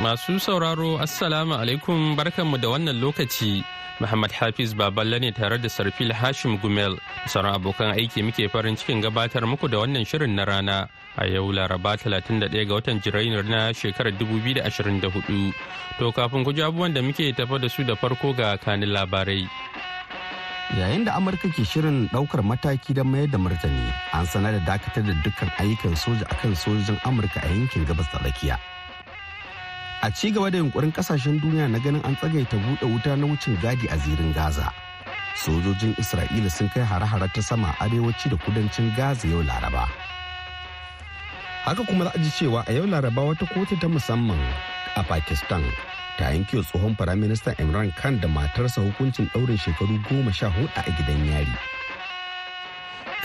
Masu sauraro Assalamu alaikum barkanmu da wannan lokaci. Muhammad Hafiz Baballe ne tare da Sarfil Hashim Gumel. Sauran abokan aiki muke farin cikin gabatar muku da wannan shirin na rana a yau Laraba 31 ga watan Jirainar na shekarar 2024. To kafin ku abubuwan da muke tafa da su da farko ga kanin labarai. Yayin da Amurka ke shirin ɗaukar mataki don mayar da martani, an sanar da dakatar da dukkan ayyukan soja akan sojojin Amurka a yankin gabas da tsakiya. A ci gaba da yunkurin ƙasashen duniya na ganin an tsagaita buɗe wuta na wucin gadi a zirin gaza. Sojojin isra'ila sun kai hare-hare ta sama arewaci da kudancin gaza yau laraba. Haka kuma za a ji cewa a yau laraba wata kotu ta musamman a pakistan ta yanke tsohon firaministan imran khan da matarsa hukuncin ɗaurin shekaru goma sha huɗu a gidan yari.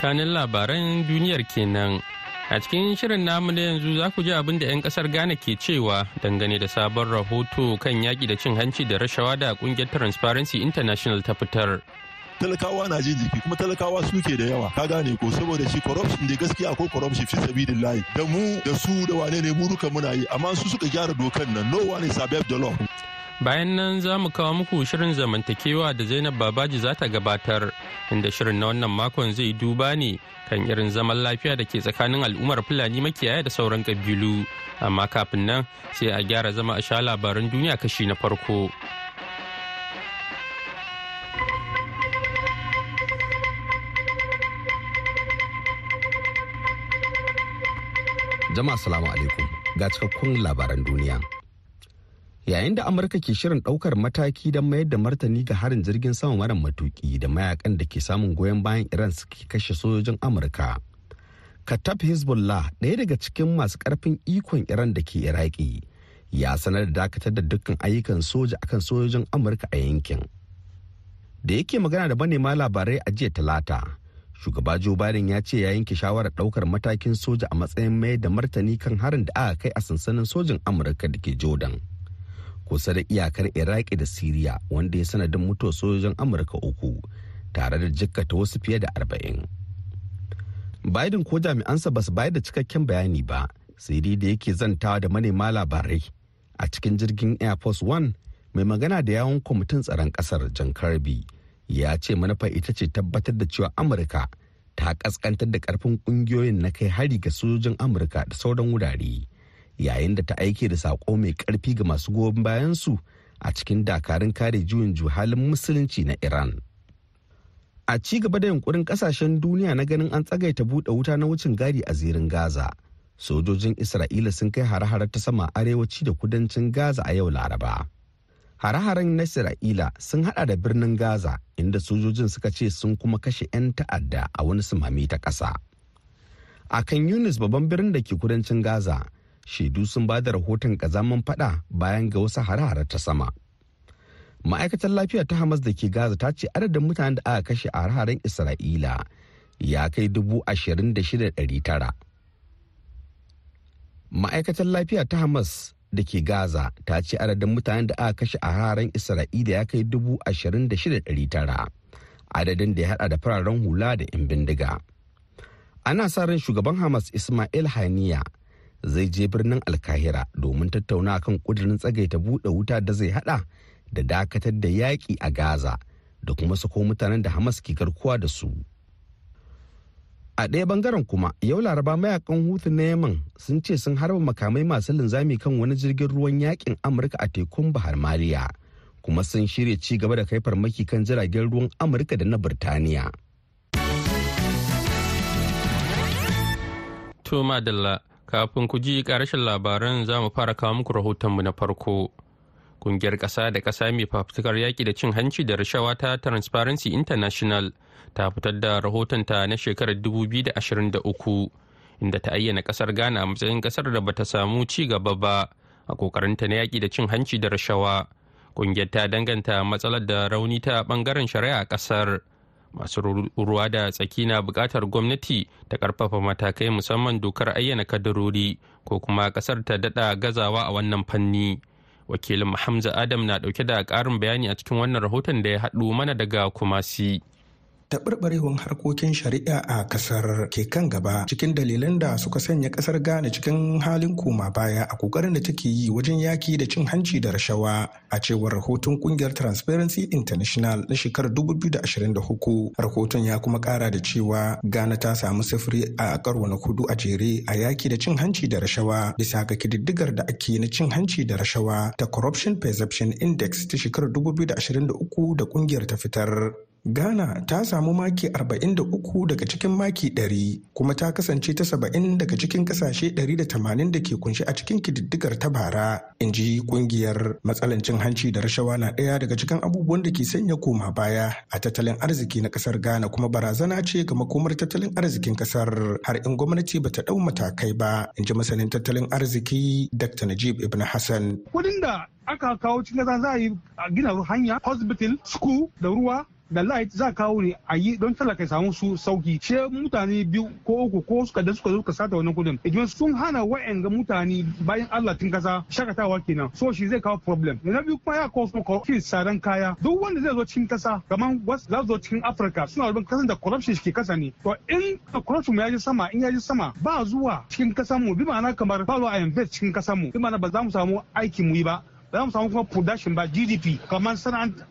Kanin labaran duniyar kenan. A cikin shirin namu na yanzu za ku ji abin da 'yan ƙasar Ghana ke cewa dangane da sabon rahoto kan yaƙi da cin hanci da rashawa da ƙungiyar Transparency International ta fitar. talakawa na jin jiki kuma talakawa suke da yawa. Ka gane ko saboda shi corruption da gaskiya ko corruption fi sabilillahi. Da mu da su da wane ne mu duka muna yi. Amma su suka gyara dokan nan. No one is above the law. Bayan nan za mu kawo muku shirin zamantakewa da Zainab Babaji za ta gabatar, inda shirin na wannan makon zai duba ne kan irin zaman lafiya da ke tsakanin al'ummar Fulani makiyaya da sauran ƙabilu. Amma kafin nan sai a gyara zama a sha labaran duniya kashi na farko. Jama'a salamu alaikum ga cikakkun labaran duniya. Yayin da amurka ke shirin ɗaukar mataki don mayar da martani ga harin jirgin sama mara matuki da mayaƙan da ke samun goyon bayan iran suke kashe sojojin amurka. Katab hezbollah ɗaya daga cikin masu ƙarfin ikon iran da ke iraki ya sanar da dakatar da dukkan ayyukan soja akan sojojin amurka a yankin. Da yake magana da manema labarai a jiya talata shugaba joe biden ya ce ya yanke shawarar ɗaukar matakin soja a matsayin mayar da martani kan harin da aka kai a sansanin sojin amurka da ke jordan. Kusa da iyakar iraki da siriya wanda ya sanadin mutuwar sojojin amurka uku tare da jikkata wasu fiye da arba'in. Biden ko jami'ansa ba su bayar da cikakken bayani ba sai dai da yake zantawa da manema labarai a cikin jirgin air force one mai magana da yawon kwamitin tsaron ƙasar jan karɓi ya ce manufa ita ce tabbatar da cewa amurka ta kaskantar da ƙarfin ƙungiyoyin na kai hari ga sojojin amurka da sauran wurare. Yayin da ta aike da saƙo mai ƙarfi ga masu goyon bayansu a cikin dakarun kare juyin juhalin musulunci na iran. A ci gaba da yunkurin ƙasashen duniya na ganin an tsagaita buɗe wuta na wucin gadi a zirin gaza sojojin isra'ila sun kai hare-hare ta sama arewaci da kudancin gaza a yau laraba. Hare-haren na isra'ila sun hada da birnin gaza inda sojojin suka ce sun kuma kashe 'yan ta'adda a wani sumami ta ƙasa. A kan yunis babban birnin da ke kudancin gaza shaidu sun ba da rahoton kazaman fada bayan ga wasu hare-hare ta sama. Ma'aikatar lafiya ta hamas da ke gaza ta ce adadin mutanen da aka kashe a hare isra'ila ya kai dubu ashirin da shida ɗari tara. Ma'aikatar lafiya ta hamas da ke gaza ta ce adadin mutanen da aka kashe a haren isra'ila ya kai dubu ashirin da shida ɗari tara adadin da ya hada da fararen hula da 'yan bindiga. Ana sa ran shugaban hamas ismail haniya zai je birnin alkahira domin tattauna kan kudirin tsagaita buɗe wuta da zai hada da dakatar da yaƙi a gaza da kuma sako mutanen da hamas ke garkuwa da su. A ɗaya ɓangaren kuma yau laraba mayaƙan hutu na yaman sun ce sun harba makamai masu linzami kan wani jirgin ruwan yaƙin amurka a tekun bahar maliya kuma sun shirya ci gaba da kai farmaki kan jiragen ruwan amurka da na birtaniya. To madalla kafin ku ji ƙarashin labaran za mu fara kawo muku rahotonmu na farko. Kungiyar ƙasa da ƙasa mai fafutukar yaƙi da cin hanci da rashawa ta Transparency International ta fitar da rahotonta na shekarar 2023 inda ta ayyana ƙasar Ghana a matsayin ƙasar da bata samu ci gaba ba a ƙoƙarinta na yaƙi da cin hanci da rashawa. ƙungiyar ta danganta matsalar da rauni ta ɓangaren shari'a a ƙasar masu ruwa da tsaki na buƙatar gwamnati ta ƙarfafa matakai musamman dokar ayyana kadarori ko kuma ƙasar ta dada gazawa a wannan fanni wakilin hamza adam na ɗauke da karin bayani a cikin wannan rahoton da ya haɗu mana daga kumasi. Taɓarɓarewar harkokin shari'a a ƙasar ke kan gaba cikin dalilan da suka sanya ƙasar ghana cikin halin koma baya a ƙoƙarin da take yi wajen yaki da cin hanci da rashawa. A cewar rahoton ƙungiyar transparency international na shekarar 2023 rahoton ya kuma kara da cewa ghana ta samu sifiri a karo na kudu a jere a yaki da cin hanci da rashawa bisa ga kididdigar da ake na cin hanci da rashawa ta corruption perception index ta shekarar 2023 da ƙungiyar ta fitar. Ghana ta samu maki 43 daga cikin maki 100 kuma ta kasance ta 70 daga cikin ƙasashe 180 da ke ƙunshi a cikin kididdigar ta bara. In ji ƙungiyar matsalan cin hanci da rashawa na ɗaya daga cikin abubuwan da ke sanya koma baya a tattalin arziki na ƙasar Ghana kuma barazana ce ga makomar tattalin arzikin ƙasar har in gwamnati bata ɗau matakai ba. In ji masanin tattalin arziki Dr. Najib Ibn Hassan. Kudin da aka kawo cikin za a yi gina hanya, hospital, school da ruwa da light za kawo ne a yi don talaka samu su sauƙi. She mutane biyu ko uku ko suka da suka zo sata wannan kuɗin idan sun hana wa'anga mutane bayan Allah tun kasa shaƙatawa kenan. So shi zai kawo problem. Na biyu kuma ya kawo kuma kin sadan kaya. Duk wanda zai zo cikin kasa kamar wasu za zo cikin Africa suna rubin kasan da corruption shi ke kasa ne. To in corruption ya ji sama in ya ji sama ba zuwa cikin kasan mu. Bi ma'ana kamar ba a invest cikin kasan mu. Bi ma'ana ba za mu samu aikin mu yi ba. Ba za mu samu kuma production ba GDP kamar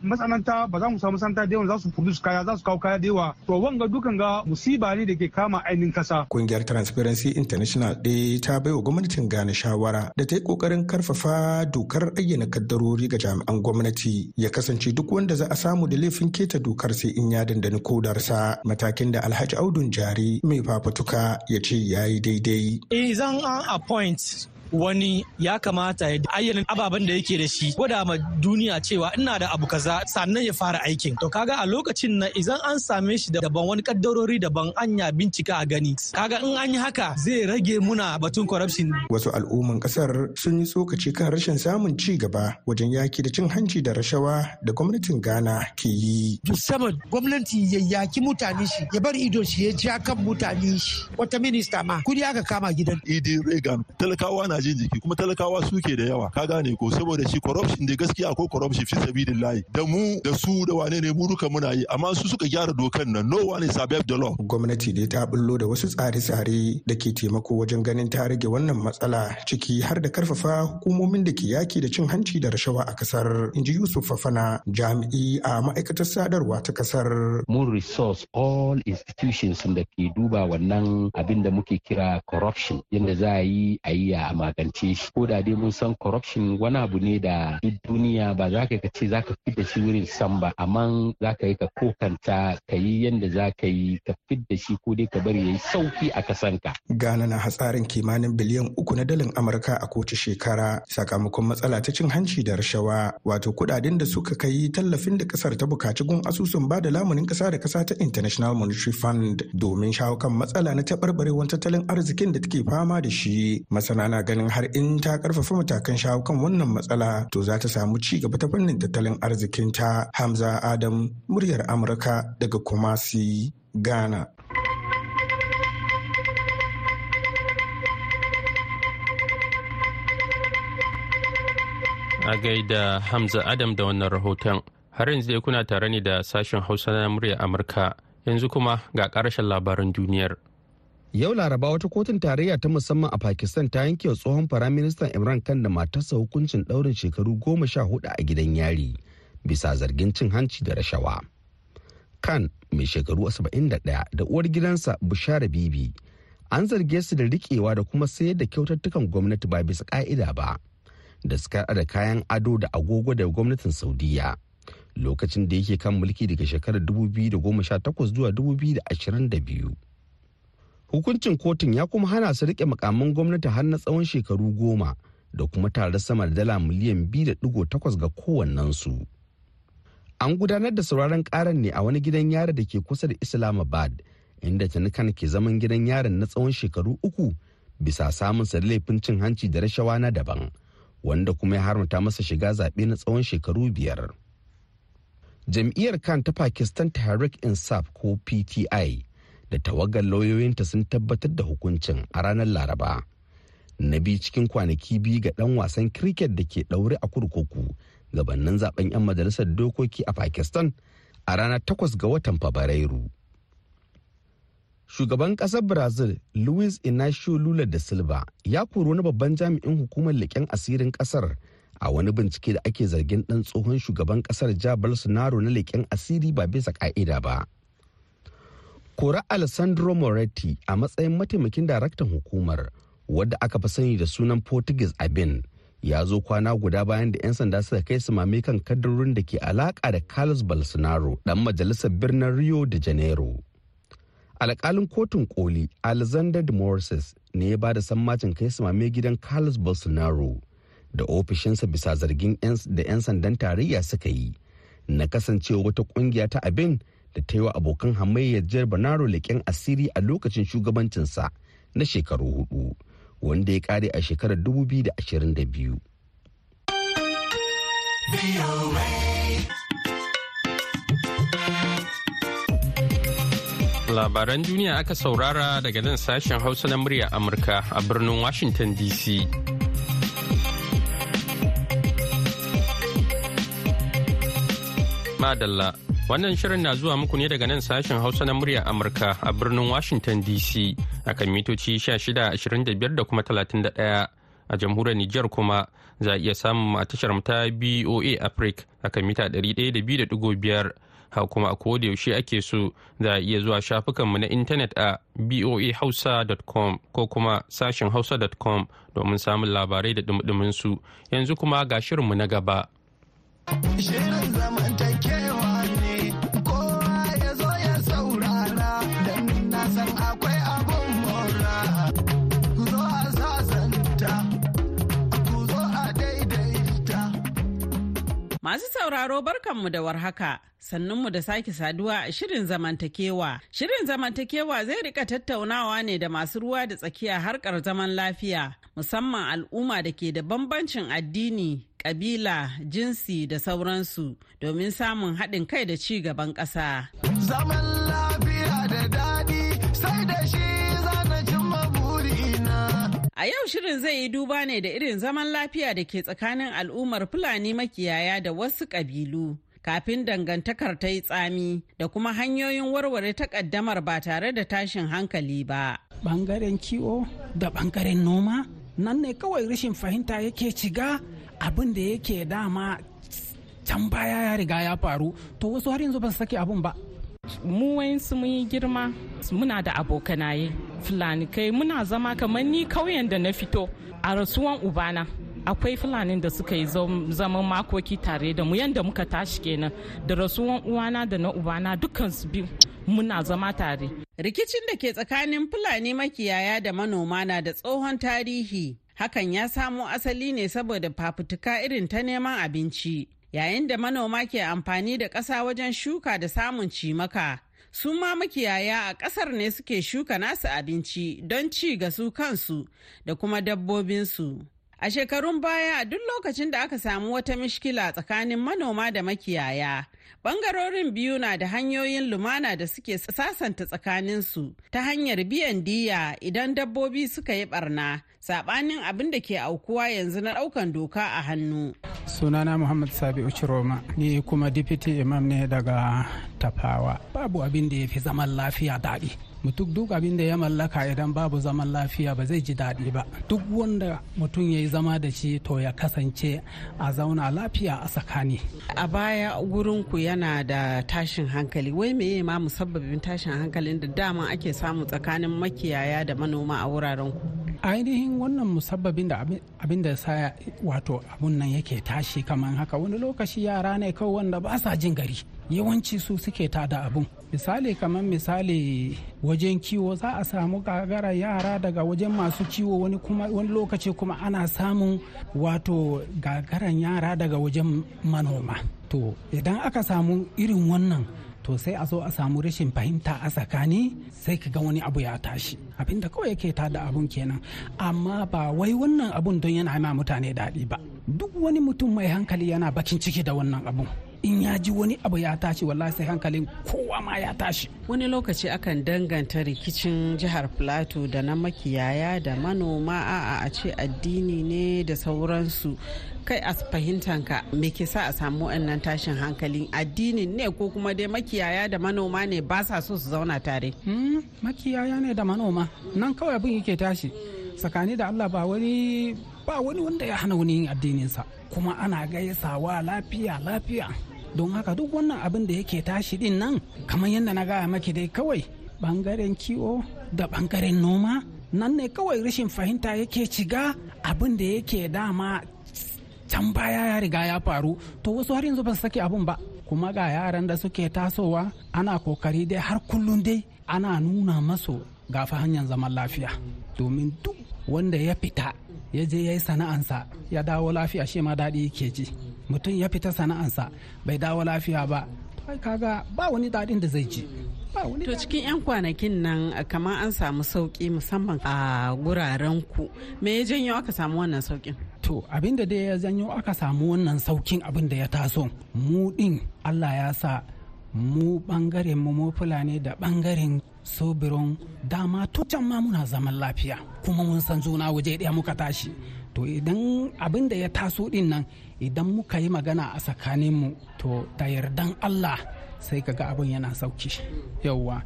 masana'anta ba za mu samu santa da yawa za su produce kaya za su kawo kaya da yawa to wanga dukan ga musiba ne da ke kama ainihin kasa. Kungiyar Transparency International ɗaya ta bai wa gwamnatin Ghana shawara da ta yi ƙoƙarin ƙarfafa dokar ayyana kaddarori ga jami'an gwamnati ya kasance duk wanda za a samu da laifin keta dokar sai in ya dandani kodarsa matakin da Alhaji Audun Jari mai fafatuka ya ce ya yi daidai. Eh zan an appoint wani ya kamata ya ayyana ababen da yake da shi gwada ma duniya cewa ina da abu kaza sannan ya fara aikin. To kaga a lokacin na idan an same shi da daban wani kaddarori daban anya bincika a gani. Kaga in an yi haka zai rage muna batun corruption. Wasu al'umman ƙasar sun yi tsokaci kan rashin samun ci gaba wajen yaki da cin hanci da rashawa da gwamnatin ghana ke yi. Musamman gwamnati ya yaki mutane shi ya bar ido shi ya ja kan mutane shi. Wata minista ma kuɗi aka kama gidan. Idi reagan talakawa na jin jiki kuma talakawa suke da yawa. Ka gane ko? Saboda shi corruption da gaskiya akwai corruption fi sabilillahi. Da mu da su da wane ne mu duka muna yi. Amma su suka gyara dokan nan. No one is above the law. Gwamnati dai ta bullo da wasu tsare-tsare da ke taimako wajen ganin ta rage wannan matsala ciki har da ƙarfafa hukumomin da ke yaki da cin hanci da rashawa a ƙasar inji yusuf fafana jami'i a ma'aikatar sadarwa ta ƙasar. Mun resource all institutions da ke duba wannan abin da muke kira corruption yadda za a yi a yi a magance shi ko da dai mun san corruption wani abu ne da duk duniya ba za ka ce za ka da shi wurin san ba amma za ka yi ka kokanta ka yi yadda za ka yi ka da shi ko dai ka bari ya yi sauƙi a kasanka. Ghana na hatsarin kimanin biliyan uku na dalin Amurka a kowace shekara sakamakon matsala ta cin hanci da rashawa wato kuɗaɗen da suka kai tallafin da ƙasar ta buƙaci gun asusun ba da lamunin kasa da kasa ta International Monetary Fund domin shawo kan matsala na taɓarɓarewar tattalin arzikin da take fama da shi. Masana na har in ta ƙarfafa matakan shawo kan wannan matsala to za ta samu ci gaba ta fannin tattalin arzikin ta Hamza Adam muryar Amurka daga Kumasi, Ghana. A gaida Hamza Adam da wannan rahoton. Har yanzu dai kuna tare ne da sashen Hausa na muryar Amurka. Yanzu kuma ga ƙarashin labaran duniyar. Yau Laraba wata kotun tarayya ta musamman a Pakistan ta yanke tsohon firaministan Imran Khan da matarsa hukuncin ɗaurin shekaru goma sha huɗu a gidan yari bisa zargin cin hanci da rashawa. Khan mai shekaru 71 da uwar gidansa Bushara Bibi an zarge su da riƙewa da kuma sayar da kyautattukan gwamnati ba bisa ƙa'ida ba da suka da kayan ado da agogo da gwamnatin Saudiya. Lokacin da yake kan mulki daga shekarar 2018 zuwa 2022. Hukuncin kotun ya kuma hana su riƙe makaman gwamnati har na tsawon shekaru goma da kuma tare sama da dala miliyan biyu da ɗigo takwas ga kowannensu. An gudanar da sauraron karan ne a wani gidan yari da ke kusa da Islamabad inda Tanikan ke zaman gidan yarin na tsawon shekaru uku bisa samun sa laifin cin hanci da rashawa na daban wanda kuma ya haramta masa shiga zaɓe na tsawon shekaru biyar. Jam'iyyar kan ta Pakistan Tehreek Insaf ko PTI da tawagar lauyoyinta sun tabbatar da hukuncin a ranar Laraba. Na biyu cikin kwanaki biyu ga ɗan wasan cricket da ke ɗaure a kurkuku gabanin zaɓen 'yan majalisar dokoki a Pakistan a ranar takwas ga watan Fabrairu. Shugaban ƙasar Brazil Luis Inacio Lula da Silva ya kori wani babban jami'in hukumar leƙen asirin ƙasar a wani bincike da ake zargin ɗan tsohon shugaban ƙasar ja Bolsonaro na leƙen asiri ba bisa ƙa'ida ba. Kora Alessandro Moretti a matsayin mataimakin daraktan hukumar wadda aka fi sani da sunan Portuguese Abin ya zo kwana guda bayan da 'yan sanda suka kai su mame kan kadarorin da ke alaka da Carlos Bolsonaro dan majalisar birnin Rio de Janeiro. alkalin kotun koli alexander de morses ne ya ba da sammacin kai su mame gidan carlos bolsonaro da ofishinsa bisa zargin da 'yan sandan tarayya suka yi na kasancewa wata ƙungiya ta abin da ta yi wa abokan hamayyar jihar bonaro leƙen asiri a lokacin shugabancinsa na shekaru huɗu wanda ya kare a shekarar 2022. Labaran duniya aka saurara daga nan sashen Hausa na murya Amurka a birnin Washington DC. Madalla, wannan shirin na zuwa muku ne daga nan sashen Hausa na murya Amurka a birnin Washington DC a kan mitoci 1625 da kuma 31 a jamhuriyar Nijar kuma za a iya samun tashar ta BOA Africa a kan mita 102.5 ha kuma a koda yaushe ake so za a iya zuwa shafukanmu na intanet a boahausa.com ko kuma sashen hausa.com domin samun labarai da dumdumin su. Yanzu kuma ga shirinmu na gaba. Shirin zamantakewa Masu sauraro barkanmu da warhaka. sannunmu da sake saduwa a shirin zamantakewa. Shirin zamantakewa zai riƙa tattaunawa ne da masu ruwa da tsakiya harkar zaman lafiya, musamman al'umma da ke da bambancin addini, kabila, jinsi da sauransu domin samun haɗin kai da ci gaban ƙasa. Zaman lafiya A yau shirin zai yi duba ne da irin zaman lafiya da ke tsakanin al'ummar Fulani makiyaya da wasu ƙabilu. kafin dangantakar ta yi tsami da kuma hanyoyin warware takaddamar ba tare da tashin hankali ba. Bangaren kiwo da ɓangaren noma nan ne kawai rashin fahimta yake ciga abin da yake dama can baya ya riga ya faru to wasu har yanzu ba su sake abun ba. Mu wayansu mun yi girma muna da abokanaye fulani. Kai muna zama kamar ni kauyen da na fito a rasuwan ubana akwai fulanin da suka yi zaman makoki tare da mu. Yadda muka tashi kenan da rasuwan uwana da na ubana dukkan su biyu muna zama tare. Rikicin da ke tsakanin fulani makiyaya da manoma na da tsohon tarihi. Hakan ya samo asali ne saboda fafutuka irin ta neman abinci. Yayin da manoma ke amfani da ƙasa wajen shuka da samun cimaka. Su ma makiyaya a ƙasar ne suke shuka nasu abinci don ci ga su kansu da kuma dabbobinsu. A shekarun baya duk lokacin da aka samu wata mishkila tsakanin manoma da makiyaya, ɓangarorin biyu na da hanyoyin lumana da suke sasanta tsakaninsu ta hanyar biyan diya idan dabbobi suka yi barna, sabanin abin da ke aukuwa yanzu na ɗaukan doka a hannu. Sunana Muhammad Sabi Uchiroma, ni kuma Deputy Imam ne daga Tafawa. Babu abin da ya fi zaman lafiya daɗi. Mutum duk abin da ya mallaka idan babu zaman lafiya ba zai ji daɗi ba. Duk wanda mutum ya yi zama da shi to ya kasance a zauna lafiya a tsakani. A baya ku yana da tashin hankali. Wai meye ma musabbabin tashin hankalin da dama ake samu tsakanin makiyaya da manoma a wuraren ku ainihin wannan musabbabin da abin da sa wato abun nan yake tashi kamar haka. Wani lokaci yara ne kawai wanda ba sa jin gari. Yawanci su suke tada abun. Misali kamar misali wajen kiwo za a samu gagara yara daga wajen masu kiwo wani kuma wani lokaci kuma ana samun wato gagaran yara daga wajen manoma. To idan aka samu irin wannan to sai a zo a samu rashin fahimta a tsakani sai ka ga wani abu ya tashi. Abinda kawai yake ta da abun kenan. Amma ba wai wannan abun don yana ma mutane daɗi ba. Duk wani mutum mai hankali yana bakin ciki da wannan abun. In ya ji wani abu ya tashi wallahi sai hankalin kowa ma ya tashi. Wani lokaci akan danganta rikicin jihar plateau da na makiyaya da manoma a a ce addini ne da sauransu. Kai a fahimtanka me ke sa a samu wannan tashin hankalin? Addini ne ko kuma dai makiyaya da manoma ne ba sa so su zauna tare? Hmm, makiyaya ne da manoma. Nan kawai abin yake tashi. Tsakani da allah ba wani ba wani wanda ya hana wani yin addininsa. Kuma ana gaisawa lafiya lafiya. Don haka duk wannan abin da yake tashi ɗin nan kamar yadda na gaya maki dai kawai ɓangaren kiwo da ɓangaren noma nan ne kawai rashin fahimta yake ciga abin da yake dama can baya ya riga ya faru. To wasu har yanzu ban sake abun ba. Kuma ga yaran da suke tasowa ana ƙoƙari dai har kullum dai ana nuna masu gafa hanyar zaman lafiya. Domin duk wanda ya fita ya je ya yi sana'ansa ya dawo lafiya shi ma daɗi yake ji. Mutum ya fita sana'ansa bai dawo lafiya ba kaga ba wani daɗin da zai ji. To cikin 'yan kwanakin nan kamar an samu sauƙi musamman a guraren ku me ya janyo aka samu wannan saukin to abin da dai ya janyo aka samu wannan saukin abin da ya taso mu din allah ya sa mu ɓangaren mu fulani da ɓangaren sobiron dama tucan ma muna zaman lafiya kuma mun san juna waje ɗaya muka tashi. To idan abin da ya taso ɗin nan idan muka yi magana a tsakaninmu to da yardan allah sai kaga abin yana sauƙi. Yauwa.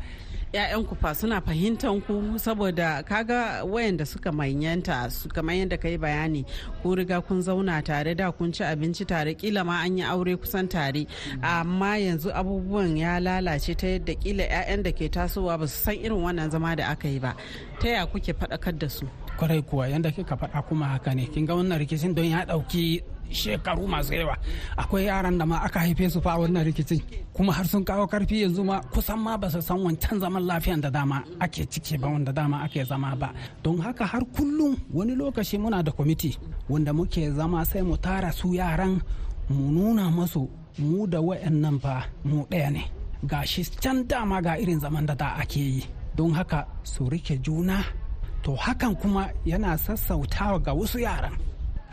‘Ya'yan ku fa suna fahimtar ku saboda kaga wayanda suka manyanta kamar yadda ka yi bayani ku riga kun zauna tare da kun ci abinci tare kila ma an yi aure kusan tare. Amma yanzu abubuwan ya lalace ta yadda kila 'ya'yan da ke tasowa ba su san irin wannan zama da aka yi ba. Ta ya kuke faɗakar da su? Kwarai kuwa yadda kika faɗa kuma haka ne. Kin ga wannan rikicin don ya ɗauki shekaru masu yawa. Akwai yaran da ma aka haife su fa wannan rikicin kuma har sun kawo ƙarfi yanzu ma kusan ma ba su san wancan zaman lafiyan da dama ake ciki ba wanda dama ake zama ba. Don haka har kullum wani lokaci muna da kwamiti wanda muke zama sai mu tara su yaran mu nuna masu mu da wayannan fa mu ɗaya ne. Ga shi can dama ga irin zaman da da ake yi. Don haka su riƙe juna. To hakan kuma yana sassautawa ga wasu yaran.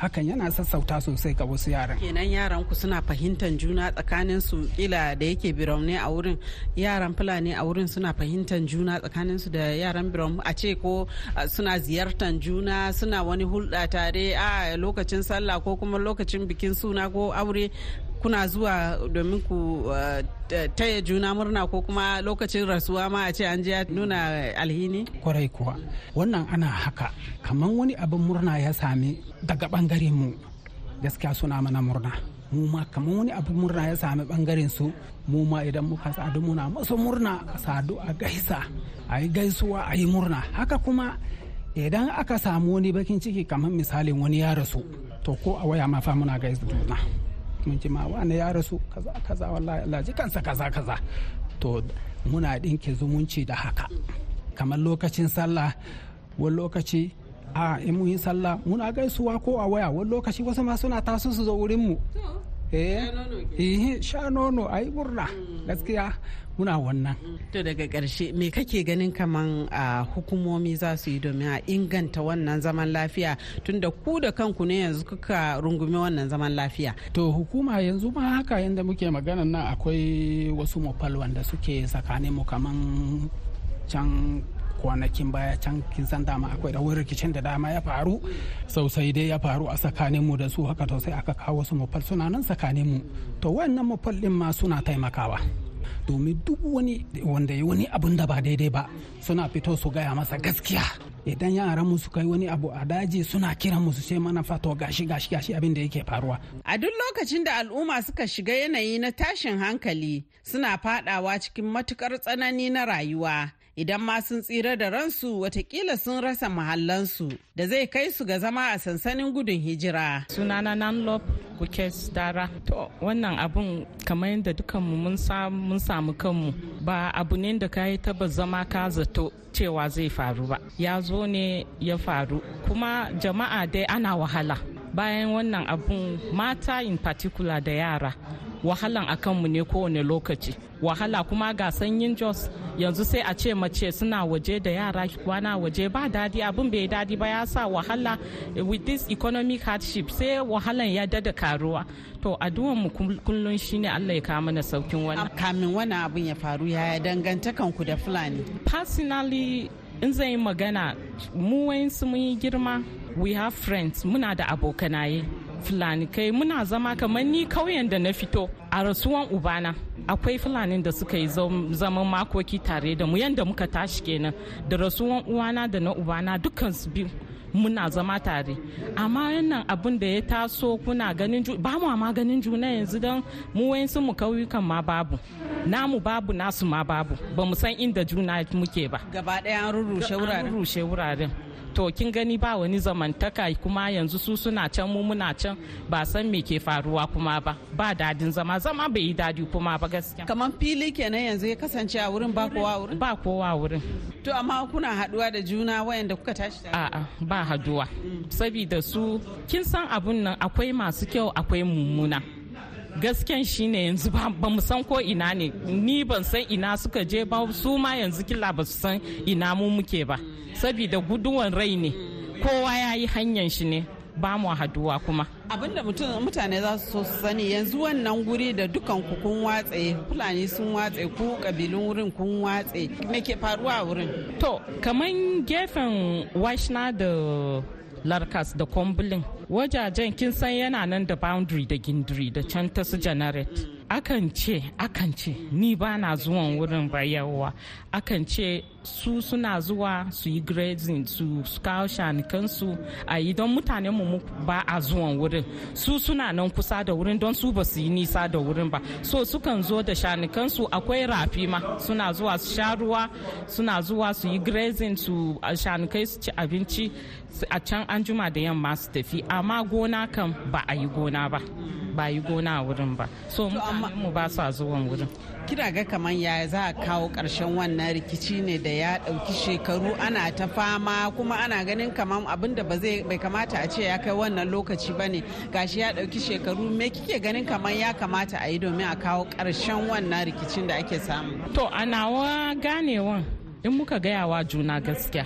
Hakan yana sassauta sosai ga wasu yaran. Kenan yaran ku suna fahimtar juna tsakanin su kila da yake birom a wurin yaran fulani a wurin suna fahimtar juna tsakanin su da yaran birom. A ce ko suna ziyartar juna suna wani hulɗa tare a lokacin sallah ko kuma lokacin bikin suna ko aure kuna zuwa domin ku taya juna murna ko kuma lokacin rasuwa ma a ce an je nuna alhini? Kwarai kuwa. Wannan ana haka kamar wani abin murna ya sami daga ɓangaren mu gaskiya suna mana murna. mu ma kamar wani abin murna ya sami ɓangaren su mu ma idan muka sadu muna masu murna sadu a gaisa a yi gaisuwa a yi murna haka kuma idan aka samu wani bakin ciki kamar misalin wani ya rasu to ko a waya ma fa muna gaisa juna mun ji ma wani ya rasu? Kaza kaza wallahi Allah ji kansa kaza kaza. To muna dinke zumunci da haka. Kamar lokacin sallah wani lokaci a in mun yi sallah muna gaisuwa ko a waya wani lokaci wasu ma suna taso su zo wurin mu eh sha nono a yi murna. Gaskiya muna wannan. To daga ƙarshe me kake ganin kaman a hukumomi za su yi domin a inganta wannan zaman lafiya? Tunda ku da kanku ne yanzu kuka rungumi wannan zaman lafiya. To hukuma yanzu ma haka yadda muke magana nan akwai wasu mafal wanda suke tsakanin mu kaman can kwanakin baya can kin san dama akwai da rikicin da dama ya faru. Sosai dai ya faru a tsakanin mu da su haka to sai aka kawo su mafal suna nan tsakanin mu. To wannan mafal din ma suna taimakawa. Domin duk wani wanda ya wani abun da ba daidai ba suna fito su gaya masa gaskiya. Idan yaran mu suka yi wani abu a daji suna kiran mu su ce mana fato gashi gashi gashi abin da yake faruwa. A duk lokacin da al'umma suka shiga yanayi na tashin hankali suna fadawa cikin matuƙar tsanani na rayuwa. Idan ma sun tsira da ransu wataƙila sun rasa mahallansu da zai kai su ga zama a sansanin gudun hijira. Sunana Nanlop Bukes Dara. To wannan abun kamar yadda dukanmu mun samu kanmu ba abu ne da ka yi taba zama ka zato cewa zai faru ba. Ya zo ne ya faru kuma jama'a dai ana wahala. bayan wannan abun mata in particular da yara wahalan a kanmu ne kowane lokaci. Wahala kuma ga sanyin jos yanzu sai a ce mace suna waje da yara kwana waje ba daɗi abin bai daɗi ba ya sa wahala. With this economic hardship sai wahalan ya dada karuwa. To addu'an mu kullum shine Allah ya kawo mana saukin wannan kamin wannan abin ya faru yaya dangantakan ku da fulani? Personally in zai yi magana mu wayansu mun yi girma we have friends muna da abokanaye. Fulani. Kai muna zama kamar ni kauyen da na fito. A rasuwan ubana akwai fulanin da suka yi zaman makoki tare da mu. Yadda muka tashi kenan da rasuwan uwana da na ubana dukkan su biyu muna zama tare. Amma wannan abin da ya taso kuna ganin ba mu ma ganin juna yanzu don mu wayansu mu kauyukan ma babu. Namu babu nasu ma babu. Ba mu san inda juna muke ba. Gaba wuraren an rurrushe wuraren. To kin gani ba wani zamantaka kuma yanzu su suna can mu muna can ba san me ke faruwa kuma ba. Ba daɗin zama zama bai yi daɗi kuma ba gaskiya. Kamar fili kenan yanzu ya kasance a wurin ba kowa wurin? Ba kowa wurin. To amma kuna haɗuwa da juna wayanda kuka tashi tare? A'a ba haɗuwa. Saboda su kin san abun nan akwai masu kyau akwai mummuna. Gasken shine yanzu ba mu san ko ina ne. Ni ban san ina suka je ba su ma yanzu kila ba su san ina mu muke ba. Saboda guduwan rai ne. Kowa ya yi hanyar shi ne. Ba mu haɗuwa kuma. Abinda mutane za su sani yanzu wannan guri da dukan ku kun watse fulani sun watse ku kabilun wurin kun watse. Me ke faruwa a wurin? To kaman gefen washna da larkas da kwambulin wajajen kin san yana nan da boundary da gindiri da can ta su generate akan ce akan ce ni ba na zuwan wurin bayawa akan ce su suna zuwa su yi grazing su kawo shanikansu a yi don mutanen mu ba a zuwan wurin. Su suna nan kusa da wurin don su ba su yi nisa da wurin ba. So sukan zo da shanikansu akwai rafi ma. Suna zuwa su sha ruwa suna zuwa su yi grazing su shanikai su ci abinci a can an juma da yamma su tafi. Amma gona kan ba a yi gona ba ba yi gona a wurin ba. So mu ba sa zuwan wurin. Kira ga kamar ya za a kawo ƙarshen wannan rikici ne da ya ɗauki shekaru ana ta fama kuma ana ganin kamar abin da bai kamata a ce ya kai wannan lokaci ba ne. Gashi ya ɗauki shekaru me kike ganin kamar ya kamata a yi domin a kawo ƙarshen wannan rikicin da ake samu? To a nawa ganewan in muka gaya wa juna gaskiya.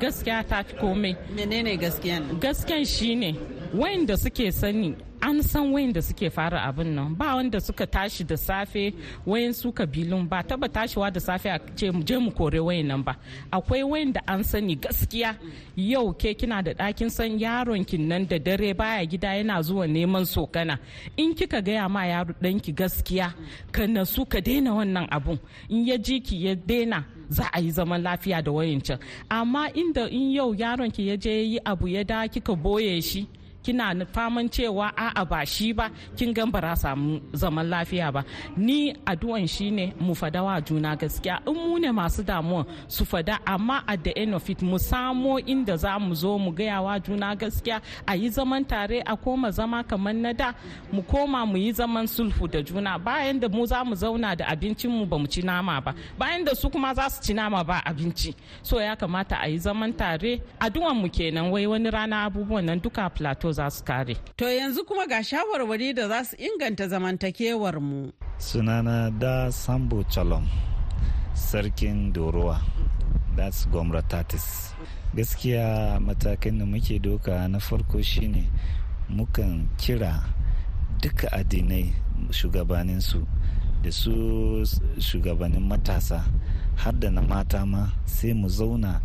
Gaskiya ta fi komai. Menene gaskiyan? Gaskiyan shine wayanda suke sani an san wayanda suke fara abin nan. Ba wanda suka tashi da safe wayan su kabilun ba. Taba tashiwa da safe a ce je mu kore wayan nan ba. Akwai wayanda an sani gaskiya. Yau ke kina da ɗakin san yaron kin nan da dare baya gida yana zuwa neman sokana. In kika gaya ma yaro ɗanki gaskiya ka nasu ka daina wannan abun. In ya ji ki ya daina za a yi zaman lafiya da wayancan. Amma inda in yau yaron ki ya je yi abu ya da kika ɓoye shi kina faman cewa a'a ba shi ba kin gan bara samu zaman lafiya ba. Ni addu'an shine mu fada wa juna gaskiya. In mu ne masu damuwa su fada. Amma at the end of it mu samo inda za mu zo mu gaya wa juna gaskiya. A yi zaman tare a koma zama kamar na da. Mu koma mu yi zaman sulhu da juna. Bayan da mu za mu zauna da abincin mu ba mu ci nama ba. Bayan da su kuma za su ci nama ba abinci. So ya kamata a yi zaman tare. Addu'an mu kenan. Wai wani rana abubuwan nan duka plateau za su kare. To yanzu kuma ga shawarwari da za su inganta zamantakewar mu. Sunana da Sambo Chalom, Sarkin Dorowa, that's Gomra Tatis. Gaskiya matakan da muke doka na farko shine mukan kira duka addinai shugabaninsu da su shugabannin matasa har da na mata ma sai mu zauna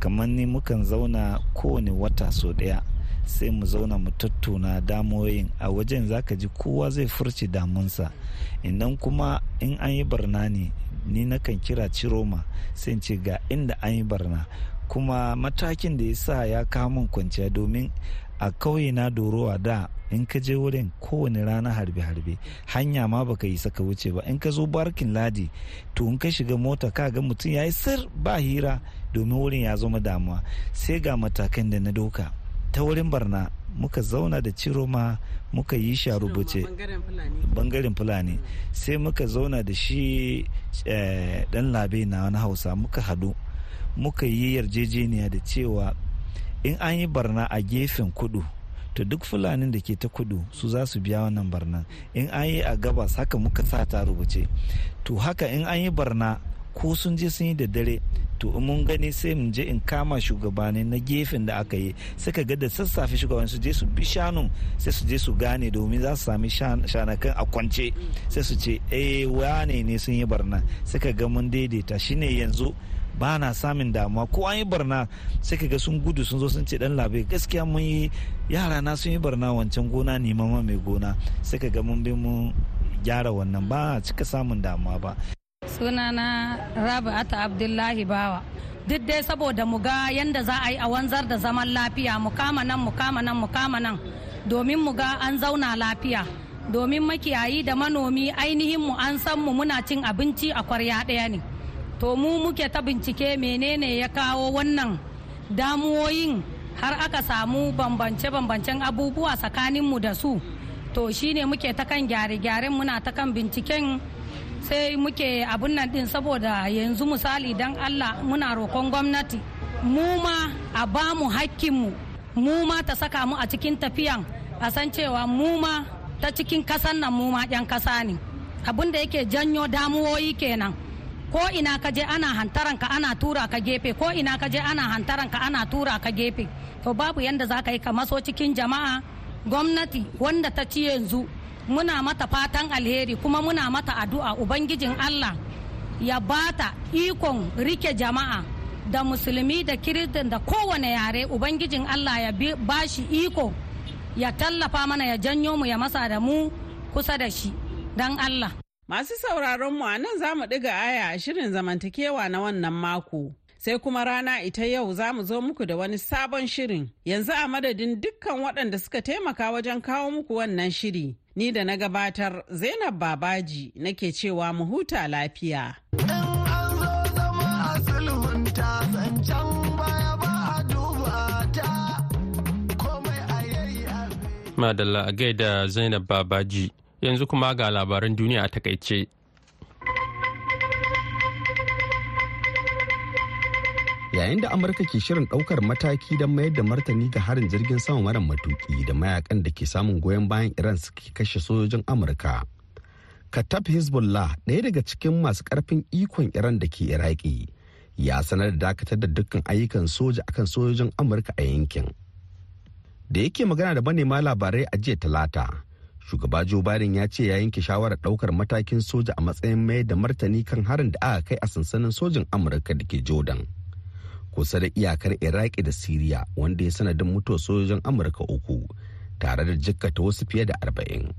kamar ni mukan zauna kowane wata so ɗaya sai mu zauna mu tattauna damoyin a wajen zaka ji kowa zai furci damunsa. Idan kuma in an yi barna ne ni nakan kira ciroma sai ce ga inda an yi barna. Kuma matakin da ya sa ya kawo kwanciya domin a kauye na dorowa da in ka je wurin kowane rana harbe-harbe hanya ma baka yi saka wuce ba. In ka zo barkin ladi to in ka shiga mota ka ga mutum ya yi sir ba hira domin wurin ya zama damuwa. Sai ga matakan da na doka ta wurin barna muka zauna da ciroma muka yi shi a rubuce. ɓangaren fulani. Sai muka zauna da shi dan labe na wani hausa muka hadu muka yi yarjejeniya da cewa in an yi barna a gefen kudu to duk fulanin da ke ta kudu su za su biya wannan barna in an yi a gabas haka muka sa ta rubuce. To haka in an yi barna ko sun je sun yi da dare to mun gani sai mun je in kama shugabanni na gefen da aka yi suka ga da sassafe shugabanni su je su bi shanu sai su je su gane domin za su sami shanakan a kwance. Sai su ce eh wane ne sun yi barna? Suka ga mun daidaita. Shine yanzu ba na samun damuwa. Ko an yi barna sai ka ga sun gudu sun zo sun ce dan labe gaskiya mun yi yara na sun yi barna wancan gona ne mama mai gona. Sai ka ga mun bi mun gyara wannan. Ba cika samun damuwa ba. Sunana rabi'ata abdullahi bawa. Duk dai saboda mu ga yadda za a yi a wanzar da zaman lafiya mu kama nan mu kama nan mu kama nan domin mu ga an zauna lafiya. Domin makiyayi da manomi ainihin mu an san mu muna cin abinci a kwarya ɗaya ne. To mu muke ta bincike menene ya kawo wannan damuwoyin har aka samu bambance-bambancen abubuwa tsakaninmu da su. To shine muke ta kan gyare-gyaren muna ta kan binciken sai muke abun nan din saboda yanzu misali dan allah muna roƙon gwamnati. Mu ma a ba mu. Hakkinmu mu ma ta saka mu a cikin tafiyan. A san cewa mu ma ta cikin kasan nan mu ma 'yan kasa ne. Abin da yake janyo damuwoyi kenan. Ko ina ka je ana hantaran ka ana tura ka gefe. Ko ina ka je ana hantaran ka ana tura ka gefe. To babu yanda za ka yi ka maso cikin jama'a. Gwamnati wanda ta ci yanzu muna mata fatan alheri kuma muna mata addu'a. Ubangijin allah ya bata ikon riƙe jama'a da musulmi da kiristin da kowane yare. Ubangijin allah ya bashi iko ya tallafa mana ya janyo mu ya masa da mu kusa da shi. Don allah. Masu sauraron mu a nan za mu ɗiga aya a shirin zamantakewa na wannan mako. Sai kuma rana ita yau za mu zo muku da wani sabon shirin. Yanzu a madadin dukkan waɗanda suka taimaka wajen kawo muku wannan shiri ni da na gabatar zainab babaji nake cewa mu huta lafiya. Madalla a gaida zainab babaji. Yanzu kuma ga labaran duniya a taƙaice. Yayin da amurka ke shirin ɗaukar mataki don mayar da martani ga harin jirgin sama mara matuki da mayaƙan da ke samun goyon bayan iran suke kashe sojojin amurka. Katab hezbollah ɗaya daga cikin masu ƙarfin ikon iran da ke iraki ya sanar da dakatar da dukkan ayyukan soja akan sojojin amurka a yankin. Da yake magana da manema labarai a jiya talata shugaba joe biden ya ce ya yanke shawarar ɗaukar matakin soja a matsayin mayar da martani kan harin da aka kai a sansanin sojin amurka da ke jordan. Kusa da iyakar iraki da siriya wanda ya sanadin mutuwar sojojin amurka uku tare da jikkata wasu fiye da arba'in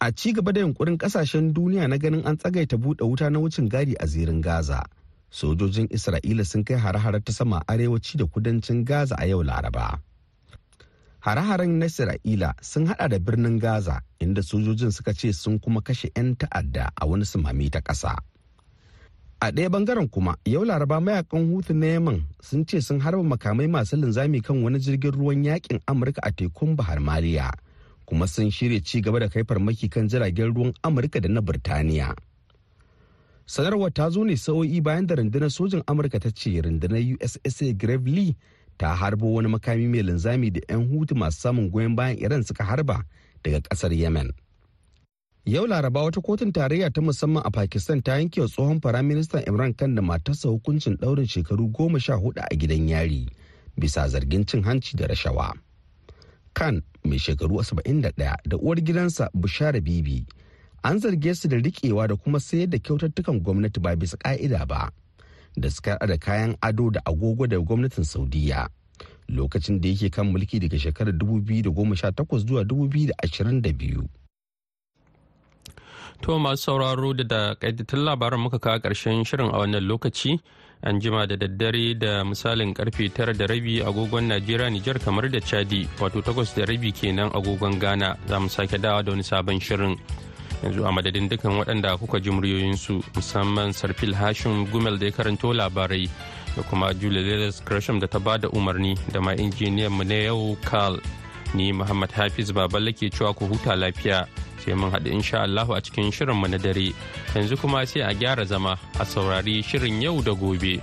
a ci gaba da yunkurin ƙasashen duniya na ganin an tsagaita buɗe wuta na wucin gadi a zirin gaza sojojin isra'ila sun kai hare-hare ta sama arewaci da kudancin gaza a yau laraba hare-haren na isra'ila sun hada da birnin gaza inda sojojin suka ce sun kuma kashe 'yan ta'adda a wani sumami ta ƙasa. A ɗaya ɓangaren kuma yau laraba mayaƙan hutu na yaman sun ce sun harba makamai masu linzami kan wani jirgin ruwan yaƙin amurka a tekun bahar maliya kuma sun shirya ci gaba da kai farmaki kan jiragen ruwan amurka da na birtaniya. Sanarwar ta zo ne sa'o'i bayan da rundunar sojin amurka ta ce rundunar ussa gravely ta harbo wani makami mai linzami da 'yan hutu masu samun goyon bayan iran suka harba daga ƙasar yemen. Yau Laraba wata kotun tarayya ta musamman a Pakistan ta yanke wa tsohon firaministan Imran Khan da matarsa hukuncin ɗaurin shekaru goma sha huɗu a gidan yari bisa zargin cin hanci da rashawa. Khan mai shekaru 71 da uwar gidansa Bushara Bibi an zarge su da riƙewa da kuma sayar da kyautattukan gwamnati ba bisa ƙa'ida ba da suka da kayan ado da agogo da gwamnatin Saudiya. Lokacin da yake kan mulki daga shekarar 2018 zuwa 2022. To masu sauraro da da ƙaitattun labaran muka kawo ƙarshen shirin a wannan lokaci an jima da daddare da misalin ƙarfe tara da rabi agogon Najeriya Nijar kamar da Chadi wato takwas da rabi kenan agogon Ghana za mu sake dawa da wani sabon shirin. Yanzu a madadin dukan waɗanda kuka ji muryoyinsu musamman Sarfil Hashim Gumel da ya karanto labarai da kuma Julia Gresham da ta ba da umarni da ma injiniyan mu na yau Carl ni Muhammad Hafiz Baballe ke cewa ku huta lafiya. Sai mun haɗu insha Allahu a cikin shirinmu na dare yanzu kuma sai a gyara zama a saurari shirin yau da gobe.